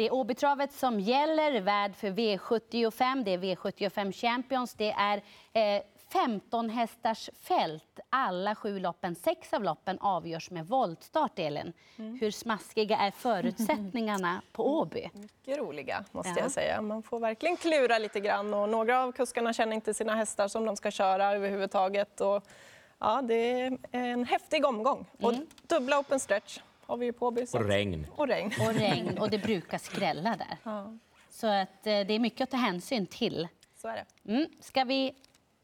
Det är Åbytravet som gäller, värd för V75. Det är V75 Champions. Det är eh, 15 hästars fält. Alla sju loppen, sex av loppen avgörs med voltstart, Elin. Mm. Hur smaskiga är förutsättningarna på Åby? Mycket roliga, måste ja. jag säga. Man får verkligen klura lite grann. Och några av kuskarna känner inte sina hästar som de ska köra överhuvudtaget. Och, ja, det är en häftig omgång. Mm. Och dubbla open stretch har vi på Åby. Och regn. Och regn. Och regn. Och det brukar skrälla där. Ja. Så att, eh, det är mycket att ta hänsyn till. Så är det. Mm. Ska vi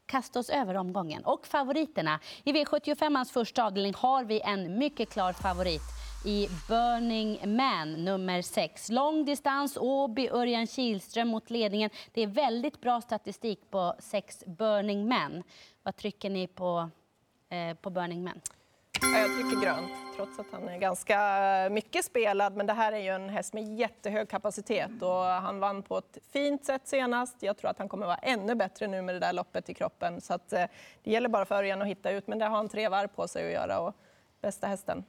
kasta oss över omgången. Och favoriterna. I V75 första avdelning har vi en mycket klar favorit i Burning Man, nummer 6. Långdistans, Åby, Örjan Kihlström mot ledningen. Det är väldigt bra statistik på 6 Burning Man. Vad trycker ni på, eh, på Burning Man? Jag trycker grönt, trots att han är ganska mycket spelad. Men det här är ju en häst med jättehög kapacitet och han vann på ett fint sätt senast. Jag tror att han kommer vara ännu bättre nu med det där loppet i kroppen. Så att, eh, det gäller bara för Örjan att hitta ut, men det har han tre varv på sig att göra. Och bästa hästen.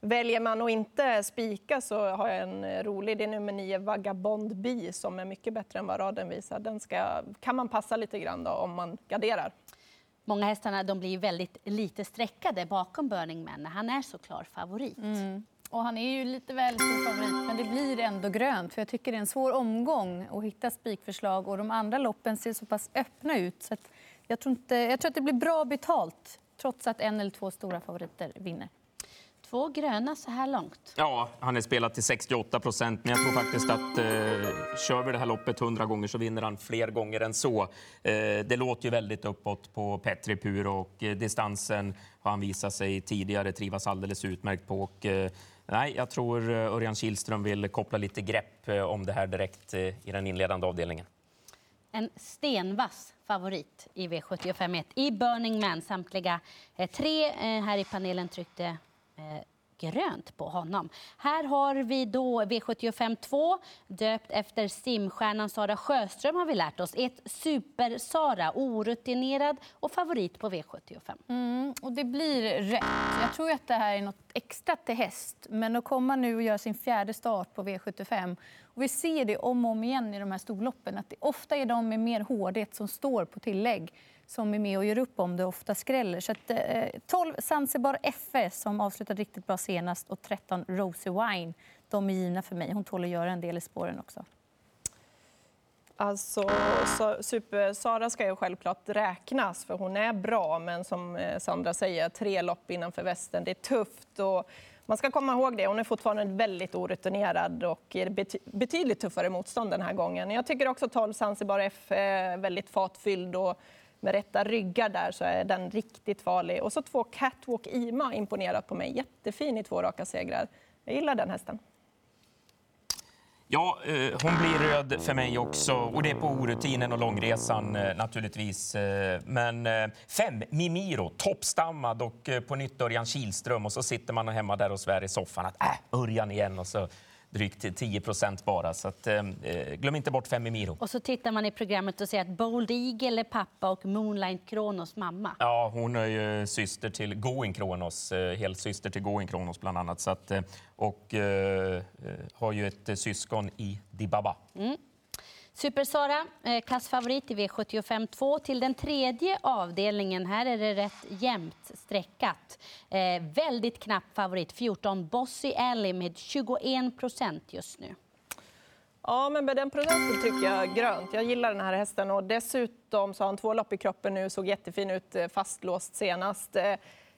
Väljer man att inte spika så har jag en eh, rolig. Det är nummer nio, Vagabond Bi, som är mycket bättre än vad raden visar. Den ska, kan man passa lite grann då, om man garderar. Många hästarna de blir väldigt lite sträckade bakom Burning Man. när Han är så klar favorit. Mm. Och han är ju lite väl stor favorit, men det blir ändå grönt. För jag tycker det är en svår omgång att hitta spikförslag och de andra loppen ser så pass öppna ut. Så jag, tror inte, jag tror att det blir bra betalt trots att en eller två stora favoriter vinner två gröna så här långt. Ja, han är spelat till 68 procent, men jag tror faktiskt att eh, kör vi det här loppet 100 gånger så vinner han fler gånger än så. Eh, det låter ju väldigt uppåt på Petri Pur och eh, distansen har han visat sig tidigare trivas alldeles utmärkt på. Och, eh, nej, jag tror eh, Örjan Kihlström vill koppla lite grepp eh, om det här direkt i den inledande avdelningen. En stenvass favorit i V75 i Burning Man. Samtliga tre här i panelen tryckte Eh, grönt på honom. Här har vi då V75 2, döpt efter simstjärnan Sara Sjöström har vi lärt oss. Ett super-Sara, orutinerad och favorit på V75. Mm, och det blir rätt. Jag tror att det här är något extra till häst. Men att komma nu och göra sin fjärde start på V75 och vi ser det om och om igen i de här storloppen att det ofta är de med mer hårdhet som står på tillägg som är med och gör upp om det ofta skräller. Så att, eh, 12 Zanzibar FS som avslutade riktigt bra senast och 13 Rosie Wine. De är givna för mig. Hon tål att göra en del i spåren också. Alltså, Super-Sara ska ju självklart räknas, för hon är bra. Men som eh, Sandra säger, tre lopp innanför västen, det är tufft. Och man ska komma ihåg det. Hon är fortfarande väldigt orutinerad och är betydligt tuffare motstånd den här gången. Jag tycker också 12 Zanzibar F är väldigt fartfylld och med rätta ryggar där så är den riktigt farlig. Och så två Catwalk Ima imponerat på mig. Jättefin i två raka segrar. Jag gillar den hästen. Ja, eh, hon blir röd för mig också. Och det är på orutinen och långresan eh, naturligtvis. Eh, men fem, Mimiro, toppstammad och på nytt Örjan Kihlström. Och så sitter man hemma där och svär i soffan att äh, Örjan igen. Och så drygt 10 procent bara. Så att, eh, glöm inte bort Fem Miro. Och så tittar man i programmet och ser att Bold Eagle är pappa och Moonlight Kronos mamma. Ja, hon är ju syster till Going Kronos, eh, helsyster till Going Kronos bland annat. Så att, eh, och eh, har ju ett syskon i Dibaba. Mm. Super-Sara, eh, klassfavorit i V75 2 till den tredje avdelningen. Här är det rätt jämnt streckat. Eh, väldigt knapp favorit, 14 Bossy Alley med 21 procent just nu. Ja, men med den procenten tycker jag grönt. Jag gillar den här hästen och dessutom så har han två lopp i kroppen nu, såg jättefin ut eh, fastlåst senast. Eh,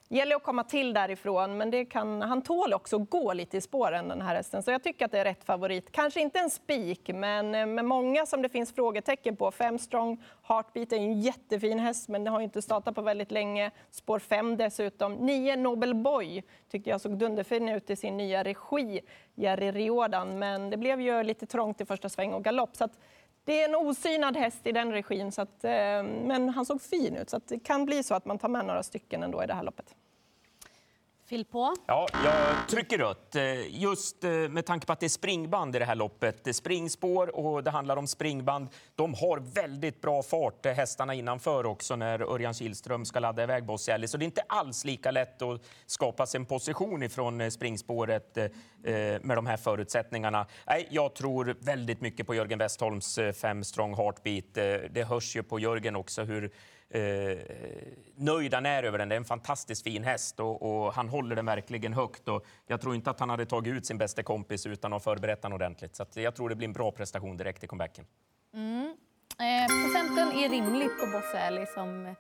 Gäller att komma till därifrån, men det kan, han tål också att gå lite i spåren den här hästen. Så jag tycker att det är rätt favorit. Kanske inte en spik, men eh, med många som det finns frågetecken på. Fem strong, Heartbeat är en jättefin häst, men den har inte startat på väldigt länge. Spår fem dessutom. Nio Nobel Boy tyckte jag såg dunderfin ut i sin nya regi, Jerry Riordan. Men det blev ju lite trångt i första sväng och galopp. Så att det är en osynad häst i den regin, så att, eh, men han såg fin ut. Så det kan bli så att man tar med några stycken ändå i det här loppet. Fyll på. Ja, jag trycker rött. Eh, just eh, med tanke på att det är springband i det här loppet. Det är springspår och det handlar om springband. De har väldigt bra fart, eh, hästarna innanför också, när Örjan Kihlström ska ladda iväg Boss Ellie. Så det är inte alls lika lätt att skapa sig en position ifrån springspåret med de här förutsättningarna. Nej, jag tror väldigt mycket på Jörgen Westholms fem strong heartbeat. Det hörs ju på Jörgen också hur eh, nöjd han är över den. Det är en fantastiskt fin häst och, och, han håller den verkligen högt. Och jag tror inte att han hade tagit ut sin bästa kompis utan att förberett den ordentligt. Så jag tror det blir en bra prestation direkt i comebacken. Mm. Eh, procenten är rimlig på Bosse Alley som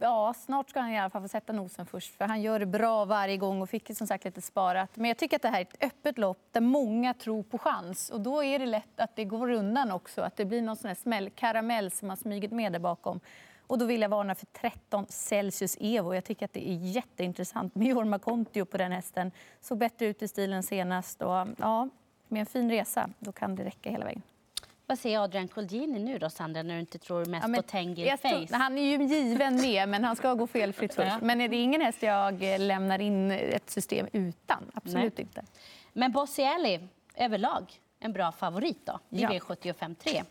Ja, snart ska han i alla fall få sätta nosen först. För Han gör det bra varje gång och fick som sagt lite sparat. Men jag tycker att det här är ett öppet lopp där många tror på chans. Och Då är det lätt att det går undan också. Att det blir någon sån här smäll, karamell som har smugit med där bakom. Och då vill jag varna för 13 Celsius Evo. Jag tycker att det är jätteintressant med Jorma Kontio på den hästen. Såg bättre ut i stilen senast. Och, ja, med en fin resa då kan det räcka hela vägen. Vad säger Adrian Colgjini nu då, Sandra, när du inte tror mest ja, på Tengil Face? Tror, han är ju given med, men han ska gå felfritt först. Men är det ingen häst jag lämnar in ett system utan? Absolut Nej. inte. Men Bossielli överlag? En bra favorit då, i ja. V75 3.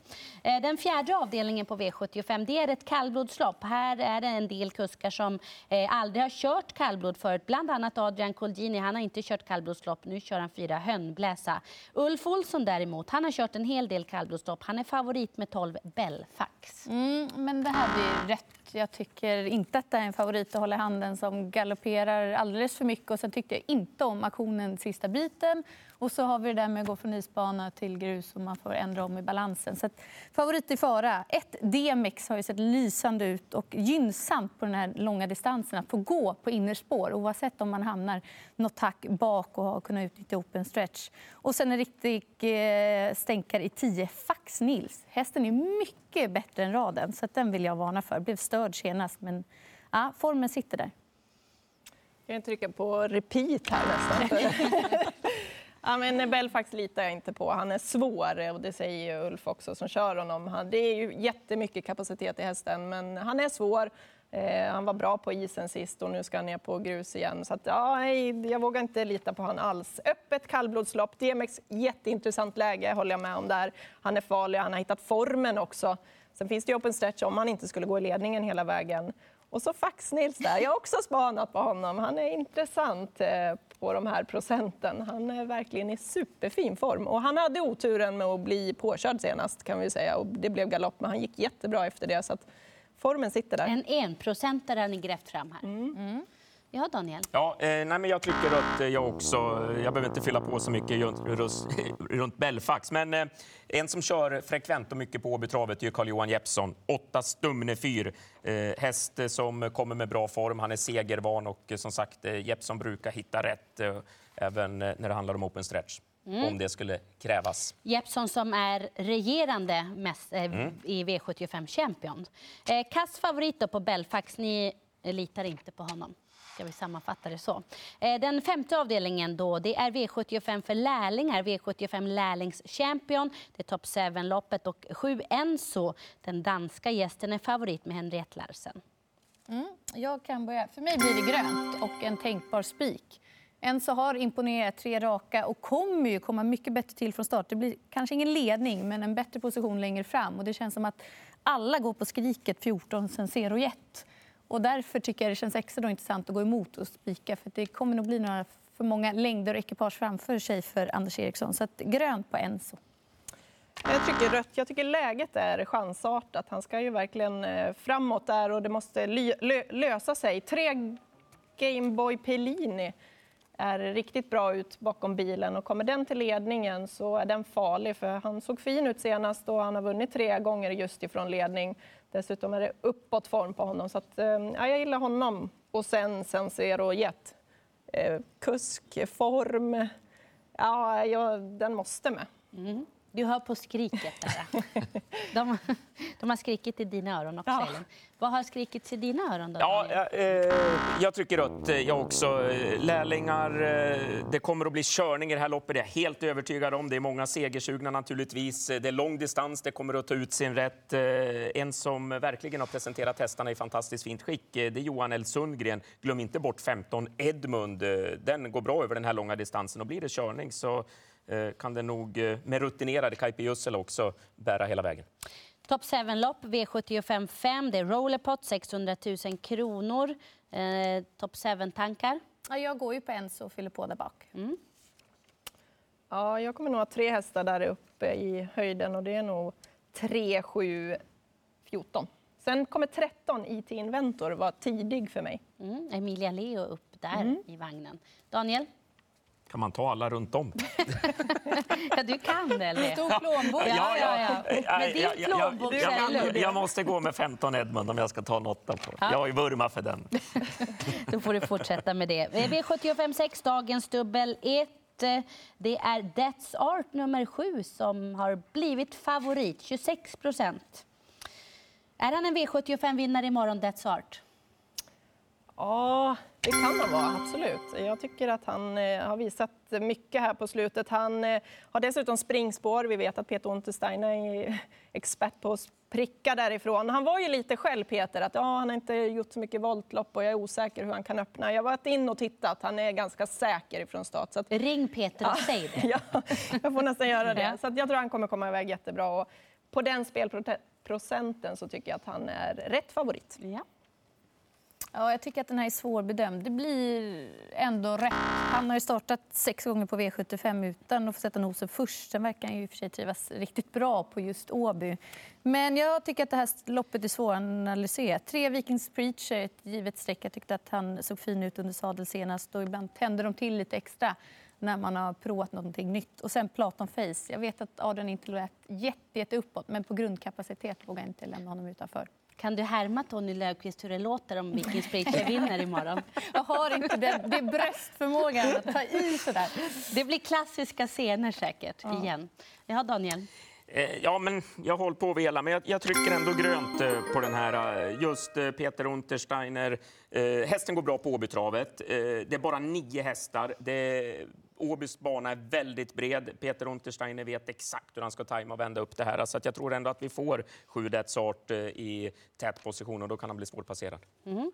Eh, den fjärde avdelningen på V75 det är ett kallblodslopp. Här är det en del kuskar som eh, aldrig har kört kallblod förut. Bland annat Adrian Colgjini. Han har inte kört kallblodslopp. Nu kör han fyra Hönnbläsa. Ulf Olsson däremot, han har kört en hel del kallblodslopp. Han är favorit med 12 Belfax. Mm, men det här blir rätt. Jag tycker inte att det är en favorit att hålla i handen som galopperar alldeles för mycket. Och sen tyckte jag inte om aktionen sista biten. Och så har vi det där med att gå från isbana till grus och man får ändra om i balansen. Så att, favorit i fara. Ett DMX har ju sett lysande ut och gynnsamt på den här långa distansen att få gå på innerspår oavsett om man hamnar något tack bak och har kunnat utnyttja open stretch. Och sen en riktig eh, stänkare i 10, Fax Nils. Hästen är mycket bättre än raden så den vill jag varna för. Blev störd senast men ja, formen sitter där. Jag kan trycka på repeat här nästan. Ja, men Belfax litar jag inte på. Han är svår och det säger Ulf också som kör honom. Det är ju jättemycket kapacitet i hästen, men han är svår. Eh, han var bra på isen sist och nu ska han ner på grus igen. Så att, ja, jag vågar inte lita på honom alls. Öppet kallblodslopp. DMX, jätteintressant läge håller jag med om där. Han är farlig, han har hittat formen också. Sen finns det ju open stretch om han inte skulle gå i ledningen hela vägen. Och så Fax-Nils där. Jag har också spanat på honom. Han är intressant eh, på de här procenten. Han är verkligen i superfin form. Och han hade oturen med att bli påkörd senast kan vi säga. Och det blev galopp, men han gick jättebra efter det. Så att formen sitter där. En enprocentare har ni grävt fram här. Mm. Mm. Ja, Daniel? Ja, eh, nej, men jag tycker att eh, jag också... Jag behöver inte fylla på så mycket runt, runt Belfax. Men eh, en som kör frekvent och mycket på Åbytravet är Carl-Johan Jeppsson. Åtta Stumne fyr. Eh, häst som kommer med bra form. Han är segervan och eh, som sagt, eh, Jeppsson brukar hitta rätt eh, även när det handlar om open stretch. Mm. om det skulle krävas. Jeppsson som är regerande mest, eh, mm. i V75 Champion. Eh, Kass favorit på Belfax, ni litar inte på honom? Ska vi sammanfatta det så. Eh, den femte avdelningen då, det är V75 för lärlingar, V75 lärlingschampion. Det är Top 7-loppet och 7 Enso, den danska gästen, är favorit med Henriette Larsen. Mm, jag kan börja. För mig blir det grönt och en tänkbar spik. Enzo har imponerat tre raka och kommer ju komma mycket bättre till från start. Det blir kanske ingen ledning, men en bättre position längre fram. Och det känns som att alla går på skriket 14 sen 0 och därför tycker jag det känns extra intressant att gå emot och spika. För det kommer nog bli några för många längder och ekipage framför sig för Anders Eriksson. Så att grönt på Enzo. Jag tycker rött. Jag tycker läget är chansartat. Han ska ju verkligen eh, framåt där och det måste lösa sig. Tre Gameboy Pellini är riktigt bra ut bakom bilen och kommer den till ledningen så är den farlig för han såg fin ut senast och han har vunnit tre gånger just ifrån ledning. Dessutom är det uppåt form på honom så att, eh, ja, jag gillar honom. Och sen Sensero Jet. Eh, kuskform, ja, jag, den måste med. Mm. Du hör på skriket där. De, de har skrikit i dina öron också, Ja. Vad har skrikits i dina öron då? Ja, jag, eh, jag trycker rött. eh, Jag också. Eh, Lärlingar, eh, det kommer att bli körning i det här loppet. Det är jag helt övertygad om. Det är många segersugna naturligtvis. Det är lång distans, det kommer att ta ut sin rätt. En som verkligen har presenterat hästarna i fantastiskt fint skick, det är Johan L Sundgren. Glöm inte bort 15 Edmund. Den går bra över den här långa distansen och blir det körning så kan det nog eh, med rutinerade Kaipi Jussela också bära hela vägen. Top 7-lopp, V75 5. Det är Rollerpot, 600 000 kronor. Eh, Top 7-tankar? Ja, jag går ju på Enzo och fyller på där bak. Ja, jag kommer nog ha tre hästar där uppe i höjden och det är nog 3, 7, 14. Sen kommer 13 IT Inventor vara tidig för mig. Mm. Emilia Leo upp där i vagnen. Daniel? Kan man ta alla runt om? Ja, du kan väl det? Stor plånbok. Ja, ja, ja. Med din plånbok jag, jag, jag, jag måste gå med 15 Edmund om jag ska ta något på. Jag har ju vurmat för den. Då får du fortsätta med det. V75 6, dagens dubbel 1. Det är That's Art nummer 7 som har blivit favorit, 26 procent. Är han en V75-vinnare imorgon, That's Art? Ja, det kan han vara, absolut. Jag tycker att han eh, har visat mycket här på slutet. Han eh, har dessutom springspår. Vi vet att Peter Untersteiner är expert på pricka därifrån. Han var ju lite själv, Peter, att ja, han har inte gjort så mycket voltlopp och jag är osäker hur han kan öppna. Jag har varit in och tittat. Han är ganska säker ifrån start. Så att, Ring Peter och säg det. ja, jag får nästan göra Ja. det. Så jag tror han kommer komma iväg jättebra. Och på den spelprocenten så tycker jag att han är rätt favorit. Ja. Ja, jag tycker att den här är svårbedömd. Det blir ändå rätt. Han har ju startat sex gånger på V75 utan att få sätta nosen först. Sen verkar han ju i och för sig trivas riktigt bra på just Åby. Men jag tycker att det här loppet är svåranalyserat. Tre Vikings Preacher, ett givet streck. Jag tyckte att han såg fin ut under sadel senast och ibland tänder de till lite extra när man har provat någonting nytt. Och sen Platon Face. Jag vet att Adrian inte lät jätte, jätte uppåt men på grundkapacitet vågar jag inte lämna honom utanför. Kan du härma Tony Löfqvist hur det låter om Vikings Preacher vinner imorgon? Jag har inte den, det är bröstförmågan att ta i sådär. Det blir klassiska scener säkert, igen. Ja, Daniel? Eh, Ja, men jag håller på att vela, men jag, jag trycker ändå grönt eh, på den här. eh, Just Peter Untersteiner. Hästen går bra på Åbytravet. Det är bara nio hästar. Det, Åbys bana är väldigt bred. Peter Untersteiner vet exakt hur han ska tajma och vända upp det här. Så att jag tror ändå att vi får sju Death's Art eh, i tät position och då kan han bli svårpasserad. Mhm.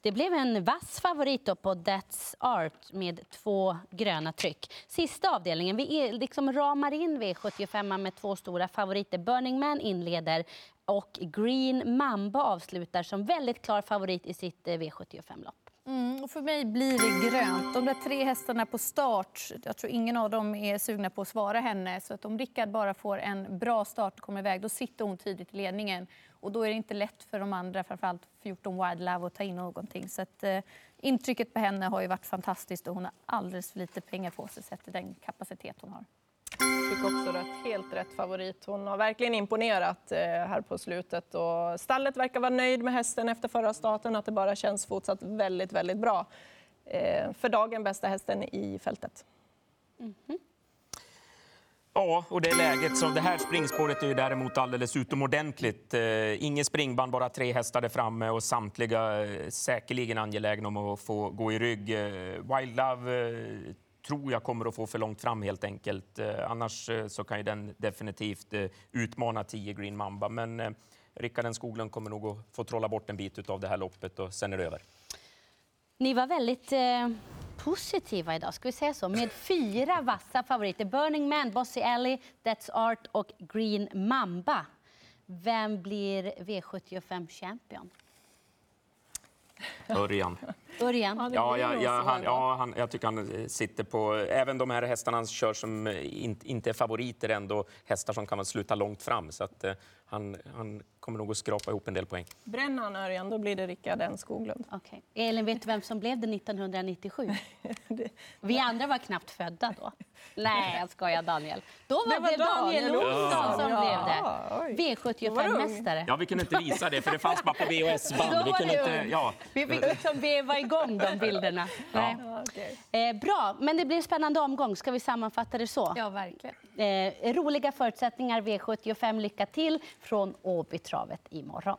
Det blev en vass favorit då på That's Art med två gröna tryck. Sista avdelningen, vi liksom ramar in V75 med två stora favoriter. Burning Man inleder och Green Mamba avslutar som väldigt klar favorit i sitt eh, V75-lopp. Mm, och för mig blir det grönt. De där tre hästarna på start, jag tror ingen av dem är sugna på att svara henne. Så att om Rickard bara får en bra start och kommer iväg, då sitter hon tidigt i ledningen. Och då är det inte lätt för de andra, framförallt 14 Wild Love, att ta in någonting. Så att, eh, intrycket på henne har ju varit fantastiskt och hon har alldeles för lite pengar på sig sett till den kapacitet hon har. Fick också rätt, helt rätt favorit. Hon har verkligen imponerat eh, här på slutet. Och stallet verkar vara nöjd med hästen efter förra starten, att det bara känns fortsatt väldigt, väldigt bra. Eh, för dagen bästa hästen i fältet. Ja, och det är läget. Så det här springspåret är ju däremot alldeles utomordentligt. Eh, inget springband, bara tre hästar där framme och samtliga eh, säkerligen angelägna om att få gå i rygg. Eh, Wild Love eh, tror jag kommer att få för långt fram helt enkelt. Eh, annars eh, så kan ju den definitivt eh, utmana 10 Green Mamba. Men Rickard Skoglund kommer nog att få trolla bort en bit av det här loppet och sen är det över. Ni var väldigt eh, positiva idag, ska vi säga så, med fyra vassa favoriter. Burning Man, Bossy Alley, That's Art och Green Mamba. Vem blir V75 champion? Örjan. Örjan? Ja, blir ja, nog ja, så han, ja han, jag tycker han sitter på... Även de här hästarna han kör som in, inte är favoriter ändå hästar som kan sluta långt fram. Så att, eh, han, han kommer nog att skrapa ihop en del poäng. Bränner han Örjan, då blir det Rickard N Skoglund. Okej. Elin, vet du vem som blev det 1997? Vi andra var knappt födda då. Nej, jag skojar Daniel. Då var Det var det Daniel Olsson som Ja, blev det. oj. Då var du ung. V75-mästare. Ja, vi kunde inte visa det för det fanns bara på Då VHS-band. Vi kunde inte, ja. Vi fick liksom veva igång de bilderna. Nej. Ja, okej. Eh, bra, men det blir en spännande omgång. Ska vi sammanfatta det så? Ja, verkligen. Eh, roliga förutsättningar V75. Lycka till från Åbytravet imorgon.